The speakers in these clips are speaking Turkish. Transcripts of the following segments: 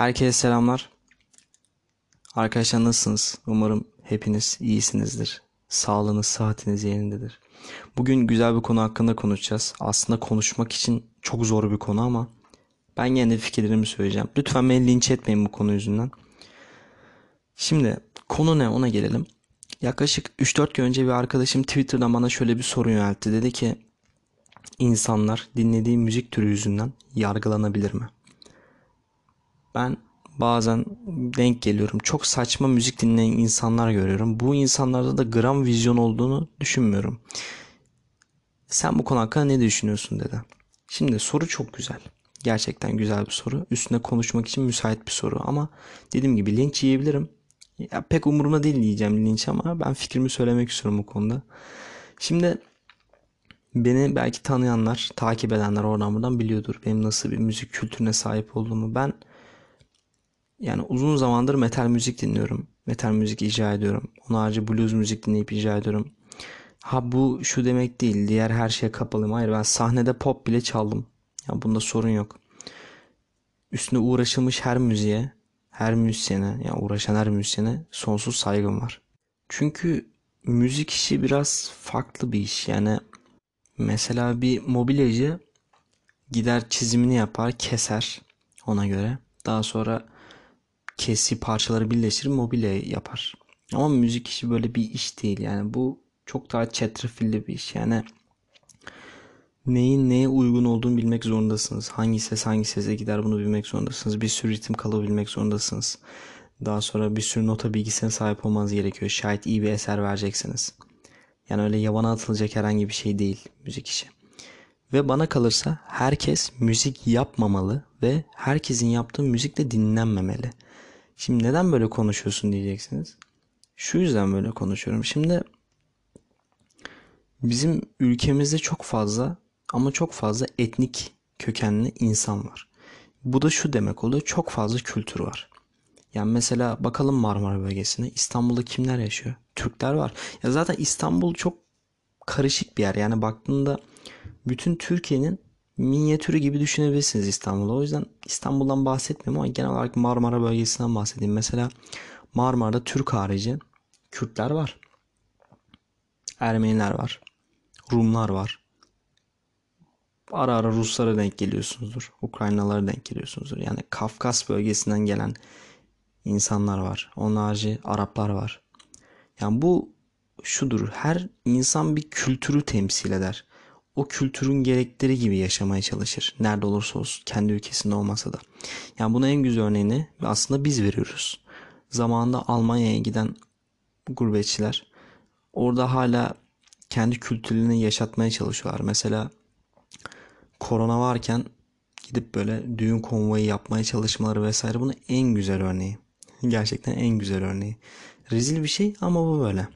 Herkese selamlar. Arkadaşlar nasılsınız? Umarım hepiniz iyisinizdir. Sağlığınız, sıhhatiniz yerindedir. Bugün güzel bir konu hakkında konuşacağız. Aslında konuşmak için çok zor bir konu ama ben yine fikirlerimi söyleyeceğim. Lütfen beni linç etmeyin bu konu yüzünden. Şimdi konu ne ona gelelim. Yaklaşık 3-4 gün önce bir arkadaşım Twitter'dan bana şöyle bir soru yöneltti. Dedi ki insanlar dinlediği müzik türü yüzünden yargılanabilir mi? Ben bazen denk geliyorum. Çok saçma müzik dinleyen insanlar görüyorum. Bu insanlarda da gram vizyon olduğunu düşünmüyorum. Sen bu konu hakkında ne düşünüyorsun dedi. Şimdi soru çok güzel. Gerçekten güzel bir soru. Üstüne konuşmak için müsait bir soru ama dediğim gibi linç yiyebilirim. Ya pek umurumda değil diyeceğim linç ama ben fikrimi söylemek istiyorum bu konuda. Şimdi beni belki tanıyanlar, takip edenler oradan buradan biliyordur. Benim nasıl bir müzik kültürüne sahip olduğumu. Ben yani uzun zamandır metal müzik dinliyorum. Metal müzik icra ediyorum. Onun harici blues müzik dinleyip icra ediyorum. Ha bu şu demek değil. Diğer her şeye kapalıyım. Hayır ben sahnede pop bile çaldım. Ya bunda sorun yok. Üstüne uğraşılmış her müziğe, her müzisyene, ya yani uğraşan her müzisyene sonsuz saygım var. Çünkü müzik işi biraz farklı bir iş. Yani mesela bir mobilyacı gider çizimini yapar, keser ona göre. Daha sonra kesi parçaları birleştirir mobilya yapar. Ama müzik işi böyle bir iş değil. Yani bu çok daha çetrefilli bir iş. Yani neyin neye uygun olduğunu bilmek zorundasınız. Hangi ses hangi sese gider bunu bilmek zorundasınız. Bir sürü ritim kalabilmek zorundasınız. Daha sonra bir sürü nota bilgisine sahip olmanız gerekiyor. Şayet iyi bir eser vereceksiniz. Yani öyle yabana atılacak herhangi bir şey değil müzik işi. Ve bana kalırsa herkes müzik yapmamalı ve herkesin yaptığı müzik de dinlenmemeli. Şimdi neden böyle konuşuyorsun diyeceksiniz. Şu yüzden böyle konuşuyorum. Şimdi bizim ülkemizde çok fazla ama çok fazla etnik kökenli insan var. Bu da şu demek oluyor. Çok fazla kültür var. Yani mesela bakalım Marmara bölgesine. İstanbul'da kimler yaşıyor? Türkler var. Ya zaten İstanbul çok karışık bir yer. Yani baktığında bütün Türkiye'nin minyatürü gibi düşünebilirsiniz İstanbul'u. O yüzden İstanbul'dan bahsetmiyorum ama genel olarak Marmara bölgesinden bahsedeyim. Mesela Marmara'da Türk harici Kürtler var. Ermeniler var. Rumlar var. Ara ara Ruslara denk geliyorsunuzdur. Ukraynalara denk geliyorsunuzdur. Yani Kafkas bölgesinden gelen insanlar var. Onun harici Araplar var. Yani bu şudur. Her insan bir kültürü temsil eder o kültürün gerekleri gibi yaşamaya çalışır. Nerede olursa olsun kendi ülkesinde olmasa da. Yani buna en güzel örneğini aslında biz veriyoruz. Zamanında Almanya'ya giden gurbetçiler orada hala kendi kültürlerini yaşatmaya çalışıyorlar. Mesela korona varken gidip böyle düğün konvoyu yapmaya çalışmaları vesaire bunun en güzel örneği. Gerçekten en güzel örneği. Rezil bir şey ama bu böyle.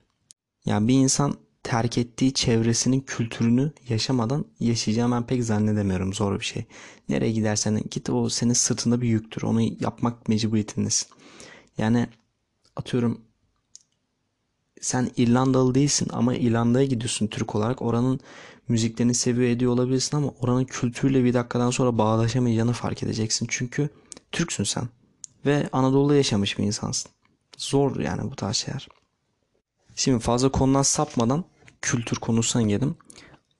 Yani bir insan terk ettiği çevresinin kültürünü yaşamadan yaşayacağım ben pek zannedemiyorum. Zor bir şey. Nereye gidersen git o senin sırtında bir yüktür. Onu yapmak mecburiyetindesin. Yani atıyorum sen İrlandalı değilsin ama İrlanda'ya gidiyorsun Türk olarak. Oranın müziklerini seviyor ediyor olabilirsin ama oranın kültürüyle bir dakikadan sonra bağdaşamayacağını fark edeceksin. Çünkü Türksün sen. Ve Anadolu'da yaşamış bir insansın. Zor yani bu tarz şeyler. Şimdi fazla konudan sapmadan kültür konusuna geldim.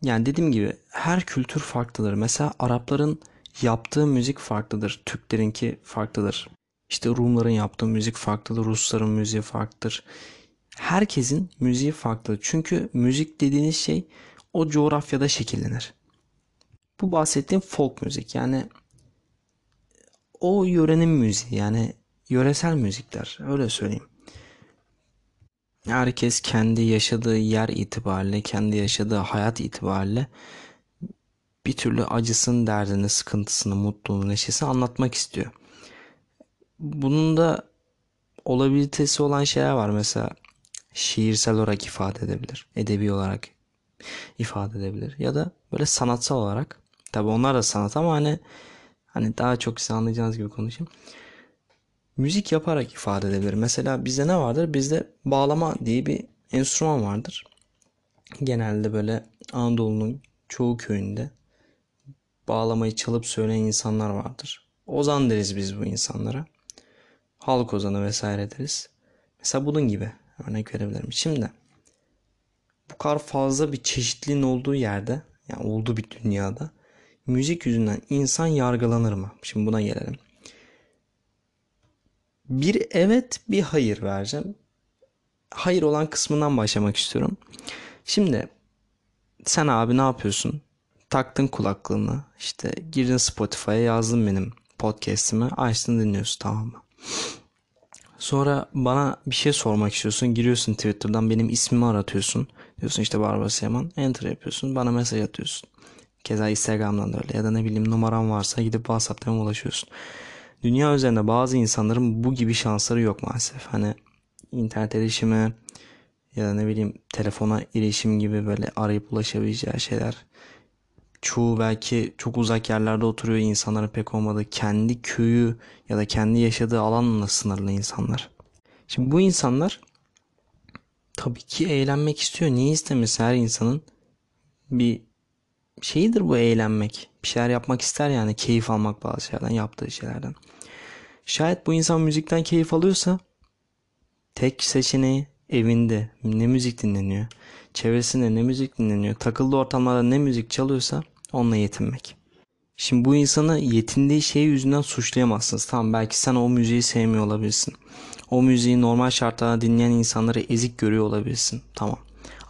Yani dediğim gibi her kültür farklıdır. Mesela Arapların yaptığı müzik farklıdır. Türklerinki farklıdır. İşte Rumların yaptığı müzik farklıdır. Rusların müziği farklıdır. Herkesin müziği farklı. Çünkü müzik dediğiniz şey o coğrafyada şekillenir. Bu bahsettiğim folk müzik. Yani o yörenin müziği. Yani yöresel müzikler. Öyle söyleyeyim. Herkes kendi yaşadığı yer itibariyle, kendi yaşadığı hayat itibariyle bir türlü acısını, derdini, sıkıntısını, mutluluğunu, neşesini anlatmak istiyor. Bunun da olabilitesi olan şeyler var. Mesela şiirsel olarak ifade edebilir. Edebi olarak ifade edebilir. Ya da böyle sanatsal olarak. Tabi onlar da sanat ama hani hani daha çok size anlayacağınız gibi konuşayım müzik yaparak ifade edebilir. Mesela bizde ne vardır? Bizde bağlama diye bir enstrüman vardır. Genelde böyle Anadolu'nun çoğu köyünde bağlamayı çalıp söyleyen insanlar vardır. Ozan deriz biz bu insanlara. halk ozanı vesaire deriz. Mesela bunun gibi örnek verebilirim. Şimdi bu kadar fazla bir çeşitliliğin olduğu yerde yani olduğu bir dünyada müzik yüzünden insan yargılanır mı? Şimdi buna gelelim. Bir evet bir hayır vereceğim. Hayır olan kısmından başlamak istiyorum. Şimdi sen abi ne yapıyorsun? Taktın kulaklığını işte girdin Spotify'a yazdın benim podcast'imi açtın dinliyorsun tamam mı? Sonra bana bir şey sormak istiyorsun. Giriyorsun Twitter'dan benim ismimi aratıyorsun. Diyorsun işte Barbaros Yaman. Enter yapıyorsun. Bana mesaj atıyorsun. Keza Instagram'dan da öyle. Ya da ne bileyim numaram varsa gidip WhatsApp'tan ulaşıyorsun. Dünya üzerinde bazı insanların bu gibi şansları yok maalesef. Hani internet erişimi ya da ne bileyim telefona erişim gibi böyle arayıp ulaşabileceği şeyler. Çoğu belki çok uzak yerlerde oturuyor insanların pek olmadığı kendi köyü ya da kendi yaşadığı alanla sınırlı insanlar. Şimdi bu insanlar tabii ki eğlenmek istiyor. Niye istemesin her insanın bir şeyidir bu eğlenmek. Bir şeyler yapmak ister yani keyif almak bazı şeylerden yaptığı şeylerden. Şayet bu insan müzikten keyif alıyorsa tek seçeneği evinde ne müzik dinleniyor, çevresinde ne müzik dinleniyor, takıldığı ortamlarda ne müzik çalıyorsa onunla yetinmek. Şimdi bu insanı yetindiği şey yüzünden suçlayamazsınız. Tamam belki sen o müziği sevmiyor olabilirsin. O müziği normal şartlarda dinleyen insanları ezik görüyor olabilirsin. Tamam.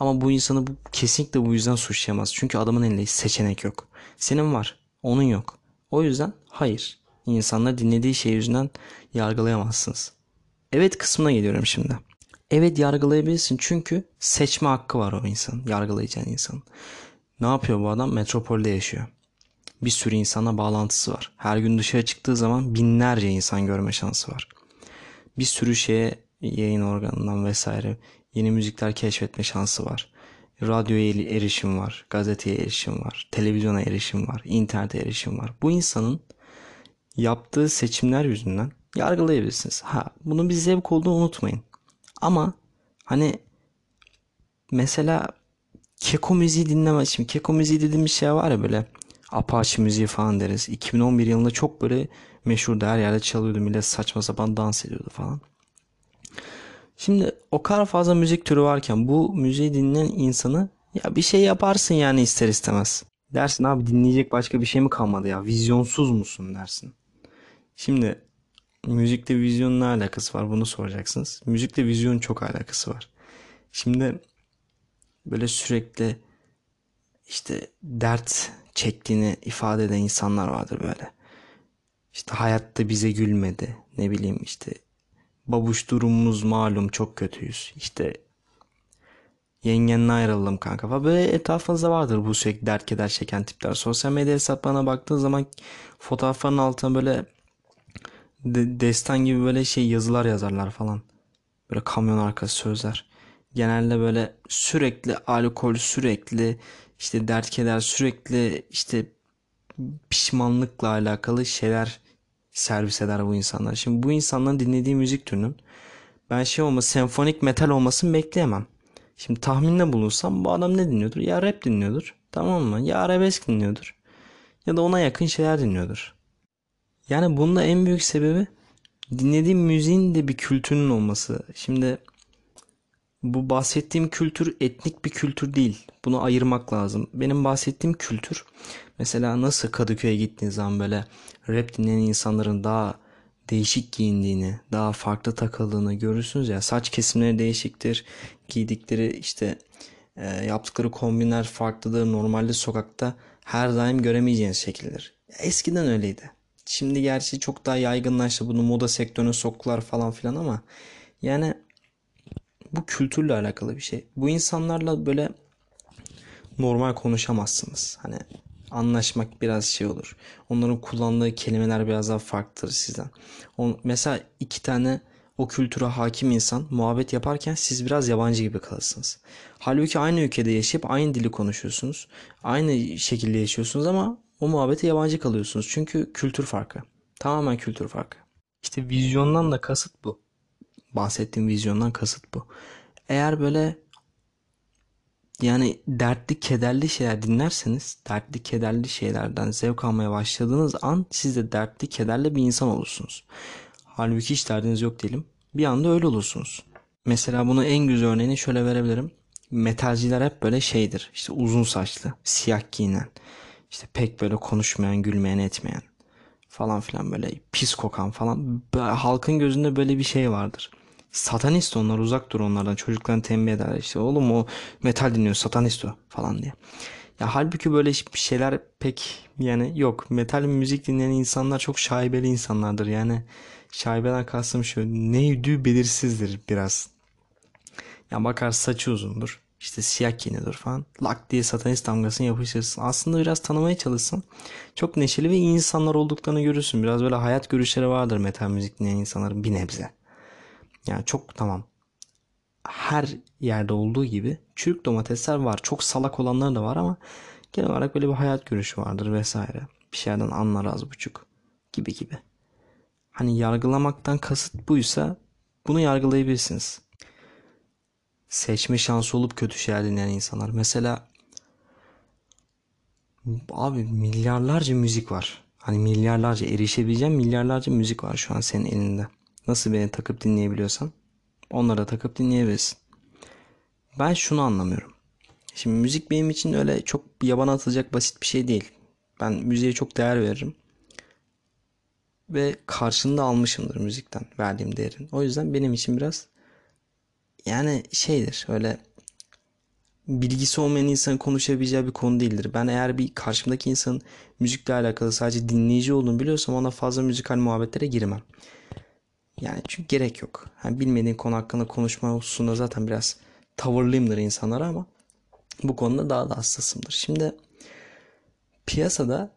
Ama bu insanı bu, kesinlikle bu yüzden suçlayamaz. Çünkü adamın elinde seçenek yok. Senin var, onun yok. O yüzden hayır. İnsanlar dinlediği şey yüzünden yargılayamazsınız. Evet kısmına geliyorum şimdi. Evet yargılayabilirsin çünkü seçme hakkı var o insan, yargılayacağın insan. Ne yapıyor bu adam? Metropolde yaşıyor. Bir sürü insana bağlantısı var. Her gün dışarı çıktığı zaman binlerce insan görme şansı var. Bir sürü şeye yayın organından vesaire yeni müzikler keşfetme şansı var. Radyoya erişim var, gazeteye erişim var, televizyona erişim var, internete erişim var. Bu insanın yaptığı seçimler yüzünden yargılayabilirsiniz. Ha, bunun bir zevk olduğunu unutmayın. Ama hani mesela keko müziği dinleme. Şimdi keko müziği dediğimiz şey var ya böyle Apache müziği falan deriz. 2011 yılında çok böyle meşhurdu. Her yerde çalıyordu. Millet saçma sapan dans ediyordu falan. Şimdi o kadar fazla müzik türü varken bu müziği dinleyen insanı ya bir şey yaparsın yani ister istemez. Dersin abi dinleyecek başka bir şey mi kalmadı ya? Vizyonsuz musun dersin. Şimdi müzikle vizyonun ne alakası var bunu soracaksınız. Müzikle vizyonun çok alakası var. Şimdi böyle sürekli işte dert çektiğini ifade eden insanlar vardır böyle. İşte hayatta bize gülmedi. Ne bileyim işte babuş durumumuz malum çok kötüyüz. İşte yengenle ayrıldım kanka falan. Böyle etrafınızda vardır bu sürekli dert keder çeken tipler. Sosyal medya hesaplarına baktığın zaman fotoğrafların altına böyle de, destan gibi böyle şey yazılar yazarlar falan. Böyle kamyon arkası sözler. Genelde böyle sürekli alkol, sürekli işte dert keder, sürekli işte pişmanlıkla alakalı şeyler servis eder bu insanlar. Şimdi bu insanların dinlediği müzik türünün ben şey olması, senfonik metal olmasını bekleyemem. Şimdi tahminde bulunsam bu adam ne dinliyordur? Ya rap dinliyordur. Tamam mı? Ya arabesk dinliyordur. Ya da ona yakın şeyler dinliyordur. Yani bunda en büyük sebebi dinlediğim müziğin de bir kültürünün olması. Şimdi bu bahsettiğim kültür etnik bir kültür değil. Bunu ayırmak lazım. Benim bahsettiğim kültür mesela nasıl Kadıköy'e gittiğiniz zaman böyle rap dinleyen insanların daha değişik giyindiğini, daha farklı takıldığını görürsünüz ya. Saç kesimleri değişiktir. Giydikleri işte e, yaptıkları kombinler farklıdır. Normalde sokakta her daim göremeyeceğiniz şekildir. Eskiden öyleydi. Şimdi gerçi çok daha yaygınlaştı. Bunu moda sektörüne soktular falan filan ama yani bu kültürle alakalı bir şey. Bu insanlarla böyle normal konuşamazsınız. Hani anlaşmak biraz şey olur. Onların kullandığı kelimeler biraz daha farklıdır sizden. On, mesela iki tane o kültüre hakim insan muhabbet yaparken siz biraz yabancı gibi kalırsınız. Halbuki aynı ülkede yaşayıp aynı dili konuşuyorsunuz. Aynı şekilde yaşıyorsunuz ama o muhabbete yabancı kalıyorsunuz. Çünkü kültür farkı. Tamamen kültür farkı. İşte vizyondan da kasıt bu. Bahsettiğim vizyondan kasıt bu. Eğer böyle yani dertli kederli şeyler dinlerseniz dertli kederli şeylerden zevk almaya başladığınız an siz de dertli kederli bir insan olursunuz. Halbuki hiç derdiniz yok diyelim. Bir anda öyle olursunuz. Mesela bunu en güzel örneğini şöyle verebilirim. Metalciler hep böyle şeydir. İşte uzun saçlı, siyah giyinen, işte pek böyle konuşmayan, gülmeyen, etmeyen falan filan böyle pis kokan falan. Halkın gözünde böyle bir şey vardır. Satanist onlar uzak dur onlardan. Çocuklarını tembih ederler işte oğlum o metal dinliyor satanist o falan diye. Ya halbuki böyle şeyler pek yani yok. Metal müzik dinleyen insanlar çok şaibeli insanlardır. Yani şaibeden kastım şu neydi belirsizdir biraz. Ya bakar saçı uzundur. İşte siyah giyinidir falan. Lak diye satanist damgasını yapıştırırsın. Aslında biraz tanımaya çalışsın. Çok neşeli ve iyi insanlar olduklarını görürsün. Biraz böyle hayat görüşleri vardır metal müzik dinleyen insanların bir nebze. Yani çok tamam. Her yerde olduğu gibi çürük domatesler var. Çok salak olanlar da var ama genel olarak böyle bir hayat görüşü vardır vesaire. Bir şeyden anlar az buçuk gibi gibi. Hani yargılamaktan kasıt buysa bunu yargılayabilirsiniz. Seçme şansı olup kötü şeyler dinleyen insanlar. Mesela abi milyarlarca müzik var. Hani milyarlarca erişebileceğim milyarlarca müzik var şu an senin elinde. Nasıl beni takıp dinleyebiliyorsan onlara da takıp dinleyebilirsin. Ben şunu anlamıyorum. Şimdi müzik benim için öyle çok yabana atılacak basit bir şey değil. Ben müziğe çok değer veririm. Ve karşında almışımdır müzikten verdiğim değerin. O yüzden benim için biraz yani şeydir öyle bilgisi olmayan insanın konuşabileceği bir konu değildir. Ben eğer bir karşımdaki insanın müzikle alakalı sadece dinleyici olduğunu biliyorsam ona fazla müzikal muhabbetlere girmem. Yani çünkü gerek yok. Yani bilmediğin konu hakkında konuşma hususunda zaten biraz tavırlıyımdır insanlara ama bu konuda daha da hassasımdır. Şimdi piyasada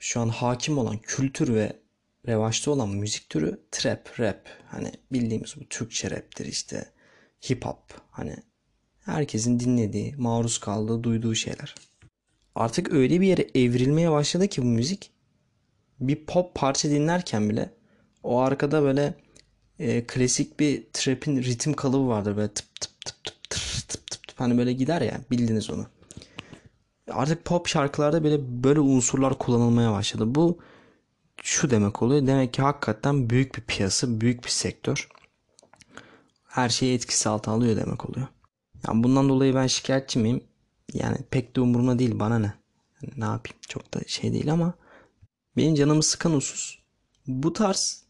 şu an hakim olan kültür ve revaçta olan müzik türü trap, rap. Hani bildiğimiz bu Türkçe raptir işte hip hop. Hani herkesin dinlediği, maruz kaldığı, duyduğu şeyler. Artık öyle bir yere evrilmeye başladı ki bu müzik bir pop parça dinlerken bile o arkada böyle e, klasik bir trap'in ritim kalıbı vardır. Böyle tıp tıp tıp tıp tıp tıp tıp, tıp. hani böyle gider ya bildiniz onu. Artık pop şarkılarda böyle böyle unsurlar kullanılmaya başladı. Bu şu demek oluyor. Demek ki hakikaten büyük bir piyasa, büyük bir sektör. Her şeyi etkisi altına alıyor demek oluyor. Yani bundan dolayı ben şikayetçi miyim? Yani pek de umurumda değil bana ne. Yani ne yapayım çok da şey değil ama benim canımı sıkan husus bu tarz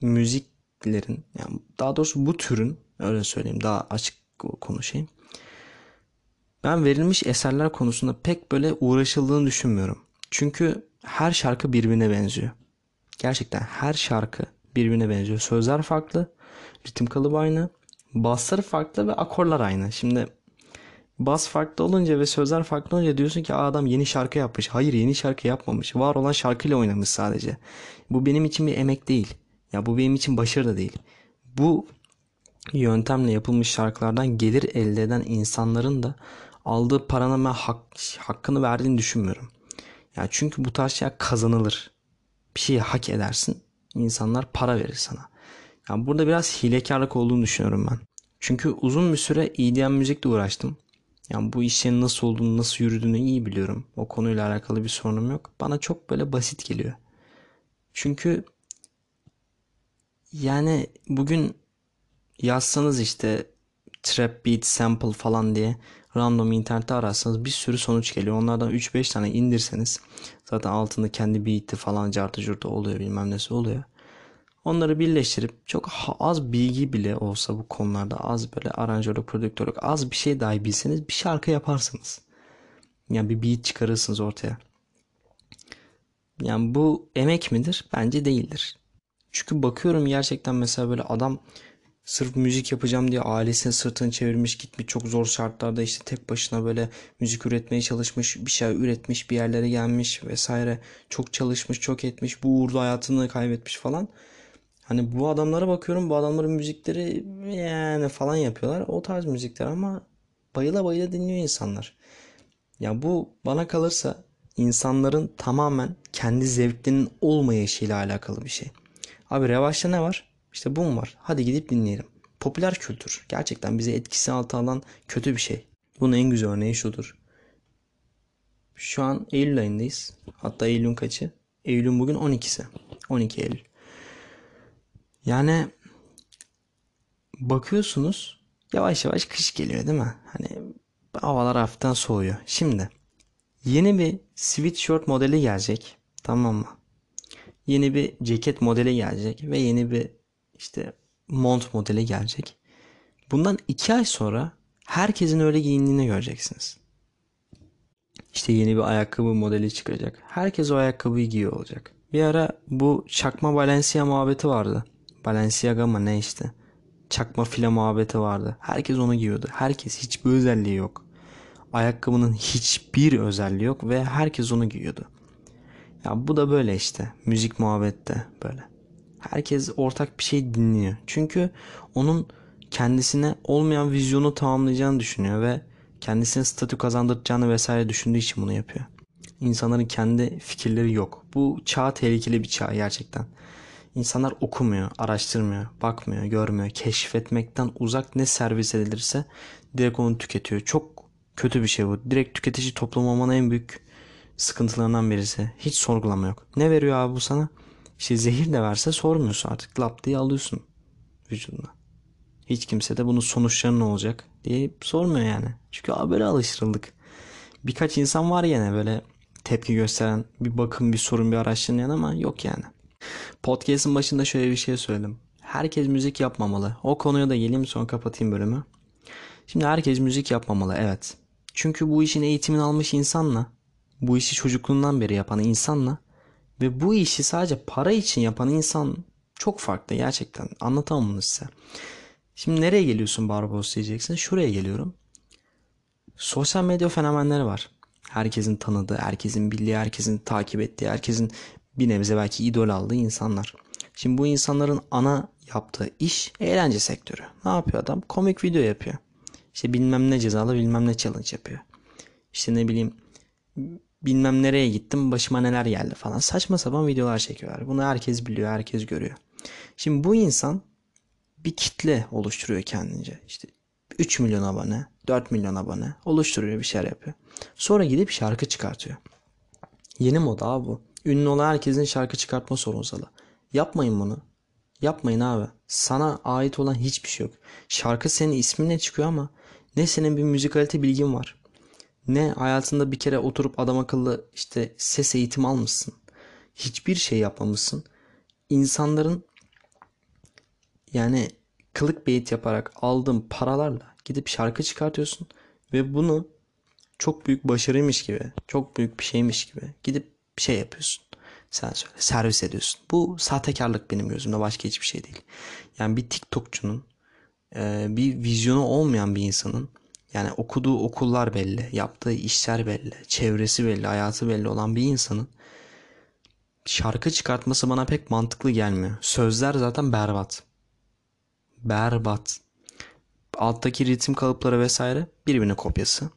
müziklerin yani daha doğrusu bu türün öyle söyleyeyim daha açık konuşayım. Ben verilmiş eserler konusunda pek böyle uğraşıldığını düşünmüyorum. Çünkü her şarkı birbirine benziyor. Gerçekten her şarkı birbirine benziyor. Sözler farklı, ritim kalıbı aynı, basları farklı ve akorlar aynı. Şimdi bas farklı olunca ve sözler farklı olunca diyorsun ki adam yeni şarkı yapmış. Hayır yeni şarkı yapmamış. Var olan şarkıyla oynamış sadece. Bu benim için bir emek değil. Ya bu benim için başarı da değil. Bu yöntemle yapılmış şarkılardan gelir elde eden insanların da aldığı paranın ben hak, hakkını verdiğini düşünmüyorum. Ya çünkü bu tarz şey kazanılır. Bir şeyi hak edersin. İnsanlar para verir sana. Ya burada biraz hilekarlık olduğunu düşünüyorum ben. Çünkü uzun bir süre EDM müzikle uğraştım. Yani bu işin nasıl olduğunu, nasıl yürüdüğünü iyi biliyorum. O konuyla alakalı bir sorunum yok. Bana çok böyle basit geliyor. Çünkü yani bugün yazsanız işte trap beat sample falan diye random internette ararsanız bir sürü sonuç geliyor. Onlardan 3-5 tane indirseniz zaten altında kendi beat'i falan cartı curtu oluyor bilmem nesi oluyor. Onları birleştirip çok az bilgi bile olsa bu konularda az böyle aranjörlük, prodüktörlük az bir şey dahi bilseniz bir şarkı yaparsınız. Yani bir beat çıkarırsınız ortaya. Yani bu emek midir? Bence değildir. Çünkü bakıyorum gerçekten mesela böyle adam sırf müzik yapacağım diye ailesinin sırtını çevirmiş gitmiş çok zor şartlarda işte tek başına böyle müzik üretmeye çalışmış bir şey üretmiş bir yerlere gelmiş vesaire çok çalışmış çok etmiş bu uğurda hayatını kaybetmiş falan. Hani bu adamlara bakıyorum bu adamların müzikleri yani falan yapıyorlar o tarz müzikler ama bayıla bayıla dinliyor insanlar. Ya bu bana kalırsa insanların tamamen kendi zevklerinin olmayışıyla alakalı bir şey. Abi revaçta ne var? İşte bu mu var? Hadi gidip dinleyelim. Popüler kültür gerçekten bize etkisi altına alan kötü bir şey. Bunun en güzel örneği şudur. Şu an Eylül ayındayız. Hatta Eylül'ün kaçı? Eylül'ün bugün 12'si. 12 Eylül. Yani bakıyorsunuz yavaş yavaş kış geliyor değil mi? Hani havalar hafiften soğuyor. Şimdi yeni bir sweatshirt modeli gelecek. Tamam mı? Yeni bir ceket modeli gelecek ve yeni bir işte mont modeli gelecek. Bundan iki ay sonra herkesin öyle giyindiğini göreceksiniz. İşte yeni bir ayakkabı modeli çıkacak. Herkes o ayakkabıyı giyiyor olacak. Bir ara bu çakma Balenciaga muhabbeti vardı. Balenciaga mı ne işte. Çakma file muhabbeti vardı. Herkes onu giyiyordu. Herkes hiçbir özelliği yok. Ayakkabının hiçbir özelliği yok ve herkes onu giyiyordu. Ya bu da böyle işte. Müzik muhabbette böyle. Herkes ortak bir şey dinliyor. Çünkü onun kendisine olmayan vizyonu tamamlayacağını düşünüyor ve kendisine statü kazandıracağını vesaire düşündüğü için bunu yapıyor. İnsanların kendi fikirleri yok. Bu çağ tehlikeli bir çağ gerçekten. İnsanlar okumuyor, araştırmıyor, bakmıyor, görmüyor, keşfetmekten uzak ne servis edilirse direkt onu tüketiyor. Çok kötü bir şey bu. Direkt tüketici toplum olmanın en büyük sıkıntılarından birisi. Hiç sorgulama yok. Ne veriyor abi bu sana? İşte zehir de verse sormuyorsun artık. Lap diye alıyorsun vücuduna. Hiç kimse de bunun sonuçları ne olacak diye sormuyor yani. Çünkü abi böyle alıştırıldık. Birkaç insan var yine böyle tepki gösteren bir bakın bir sorun bir araştırın ama yok yani. Podcast'ın başında şöyle bir şey söyledim. Herkes müzik yapmamalı. O konuya da geleyim sonra kapatayım bölümü. Şimdi herkes müzik yapmamalı evet. Çünkü bu işin eğitimini almış insanla, bu işi çocukluğundan beri yapan insanla ve bu işi sadece para için yapan insan çok farklı gerçekten. Anlatamam bunu size. Şimdi nereye geliyorsun Barbaros diyeceksin. Şuraya geliyorum. Sosyal medya fenomenleri var. Herkesin tanıdığı, herkesin bildiği, herkesin takip ettiği, herkesin bir nebze belki idol aldığı insanlar. Şimdi bu insanların ana yaptığı iş eğlence sektörü. Ne yapıyor adam? Komik video yapıyor. İşte bilmem ne cezalı bilmem ne challenge yapıyor. İşte ne bileyim bilmem nereye gittim başıma neler geldi falan. Saçma sapan videolar çekiyorlar. Bunu herkes biliyor, herkes görüyor. Şimdi bu insan bir kitle oluşturuyor kendince. İşte 3 milyon abone, 4 milyon abone oluşturuyor bir şeyler yapıyor. Sonra gidip şarkı çıkartıyor. Yeni moda abi bu. Ünlü olan herkesin şarkı çıkartma sorunsalı. Yapmayın bunu. Yapmayın abi. Sana ait olan hiçbir şey yok. Şarkı senin isminle çıkıyor ama ne senin bir müzikalite bilgin var. Ne hayatında bir kere oturup adam akıllı işte ses eğitimi almışsın. Hiçbir şey yapmamışsın. İnsanların yani kılık beyit yaparak aldığın paralarla gidip şarkı çıkartıyorsun ve bunu çok büyük başarıymış gibi, çok büyük bir şeymiş gibi gidip şey yapıyorsun. Sen söyle, servis ediyorsun. Bu sahtekarlık benim gözümde başka hiçbir şey değil. Yani bir TikTokçunun, bir vizyonu olmayan bir insanın yani okuduğu okullar belli, yaptığı işler belli, çevresi belli, hayatı belli olan bir insanın şarkı çıkartması bana pek mantıklı gelmiyor. Sözler zaten berbat berbat. Alttaki ritim kalıpları vesaire birbirine kopyası.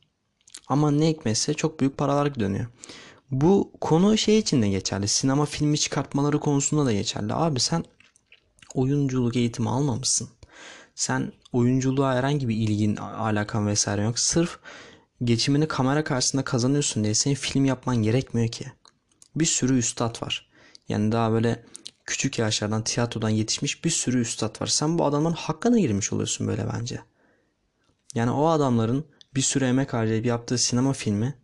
Ama ne hikmetse çok büyük paralar dönüyor. Bu konu şey için de geçerli. Sinema filmi çıkartmaları konusunda da geçerli. Abi sen oyunculuk eğitimi almamışsın. Sen oyunculuğa herhangi bir ilgin, alakan vesaire yok. Sırf geçimini kamera karşısında kazanıyorsun diye senin film yapman gerekmiyor ki. Bir sürü üstad var. Yani daha böyle küçük yaşlardan tiyatrodan yetişmiş bir sürü üstad var. Sen bu adamların hakkına girmiş oluyorsun böyle bence. Yani o adamların bir sürü emek harcayıp yaptığı sinema filmi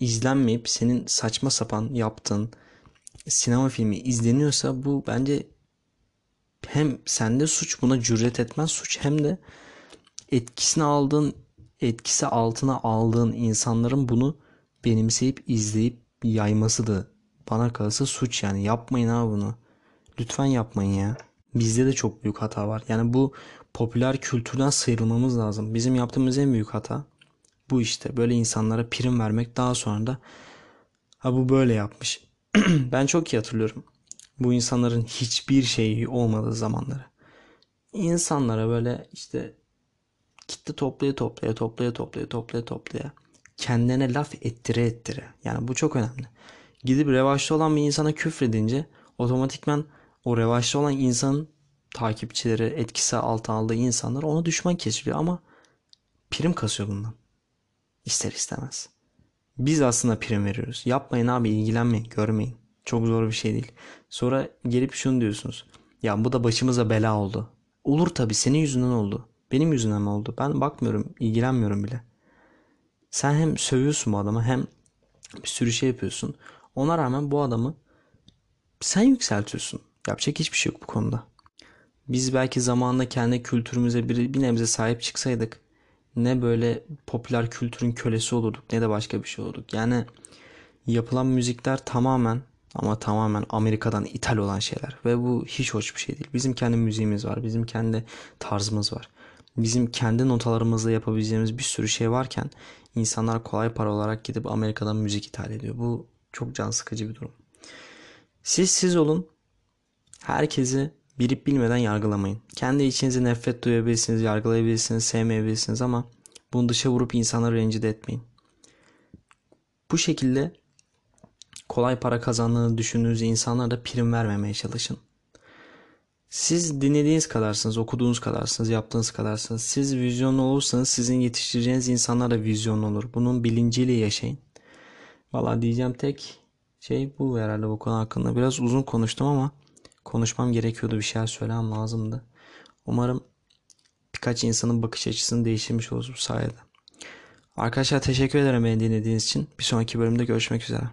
izlenmeyip senin saçma sapan yaptığın sinema filmi izleniyorsa bu bence hem sende suç buna cüret etmez suç hem de etkisini aldığın etkisi altına aldığın insanların bunu benimseyip izleyip yayması da bana kalırsa suç yani. Yapmayın abi bunu. Lütfen yapmayın ya. Bizde de çok büyük hata var. Yani bu popüler kültürden sıyrılmamız lazım. Bizim yaptığımız en büyük hata bu işte. Böyle insanlara prim vermek daha sonra da ha bu böyle yapmış. ben çok iyi hatırlıyorum. Bu insanların hiçbir şeyi olmadığı zamanları. İnsanlara böyle işte kitle toplaya toplaya toplaya toplaya toplaya toplaya kendine laf ettire ettire. Yani bu çok önemli gidip revaçta olan bir insana küfredince otomatikman o revaçta olan insanın takipçileri etkisi altına aldığı insanlar ona düşman kesiliyor ama prim kasıyor bundan. İster istemez. Biz aslında prim veriyoruz. Yapmayın abi ilgilenmeyin görmeyin. Çok zor bir şey değil. Sonra gelip şunu diyorsunuz. Ya bu da başımıza bela oldu. Olur tabii senin yüzünden oldu. Benim yüzümden oldu? Ben bakmıyorum, ilgilenmiyorum bile. Sen hem sövüyorsun bu adamı hem bir sürü şey yapıyorsun. Ona rağmen bu adamı sen yükseltiyorsun. Yapacak hiçbir şey yok bu konuda. Biz belki zamanında kendi kültürümüze bir, bir nebze sahip çıksaydık ne böyle popüler kültürün kölesi olurduk ne de başka bir şey olurduk. Yani yapılan müzikler tamamen ama tamamen Amerika'dan ithal olan şeyler ve bu hiç hoş bir şey değil. Bizim kendi müziğimiz var, bizim kendi tarzımız var. Bizim kendi notalarımızla yapabileceğimiz bir sürü şey varken insanlar kolay para olarak gidip Amerika'dan müzik ithal ediyor. Bu çok can sıkıcı bir durum. Siz siz olun. Herkesi bilip bilmeden yargılamayın. Kendi içinize nefret duyabilirsiniz, yargılayabilirsiniz, sevmeyebilirsiniz ama bunu dışa vurup insanları rencide etmeyin. Bu şekilde kolay para kazandığını düşündüğünüz insanlara da prim vermemeye çalışın. Siz dinlediğiniz kadarsınız, okuduğunuz kadarsınız, yaptığınız kadarsınız. Siz vizyonlu olursanız sizin yetiştireceğiniz insanlar da vizyonlu olur. Bunun bilinciyle yaşayın. Valla diyeceğim tek şey bu herhalde bu konu hakkında. Biraz uzun konuştum ama konuşmam gerekiyordu. Bir şeyler söylemem lazımdı. Umarım birkaç insanın bakış açısını değiştirmiş oluruz bu sayede. Arkadaşlar teşekkür ederim beni dinlediğiniz için. Bir sonraki bölümde görüşmek üzere.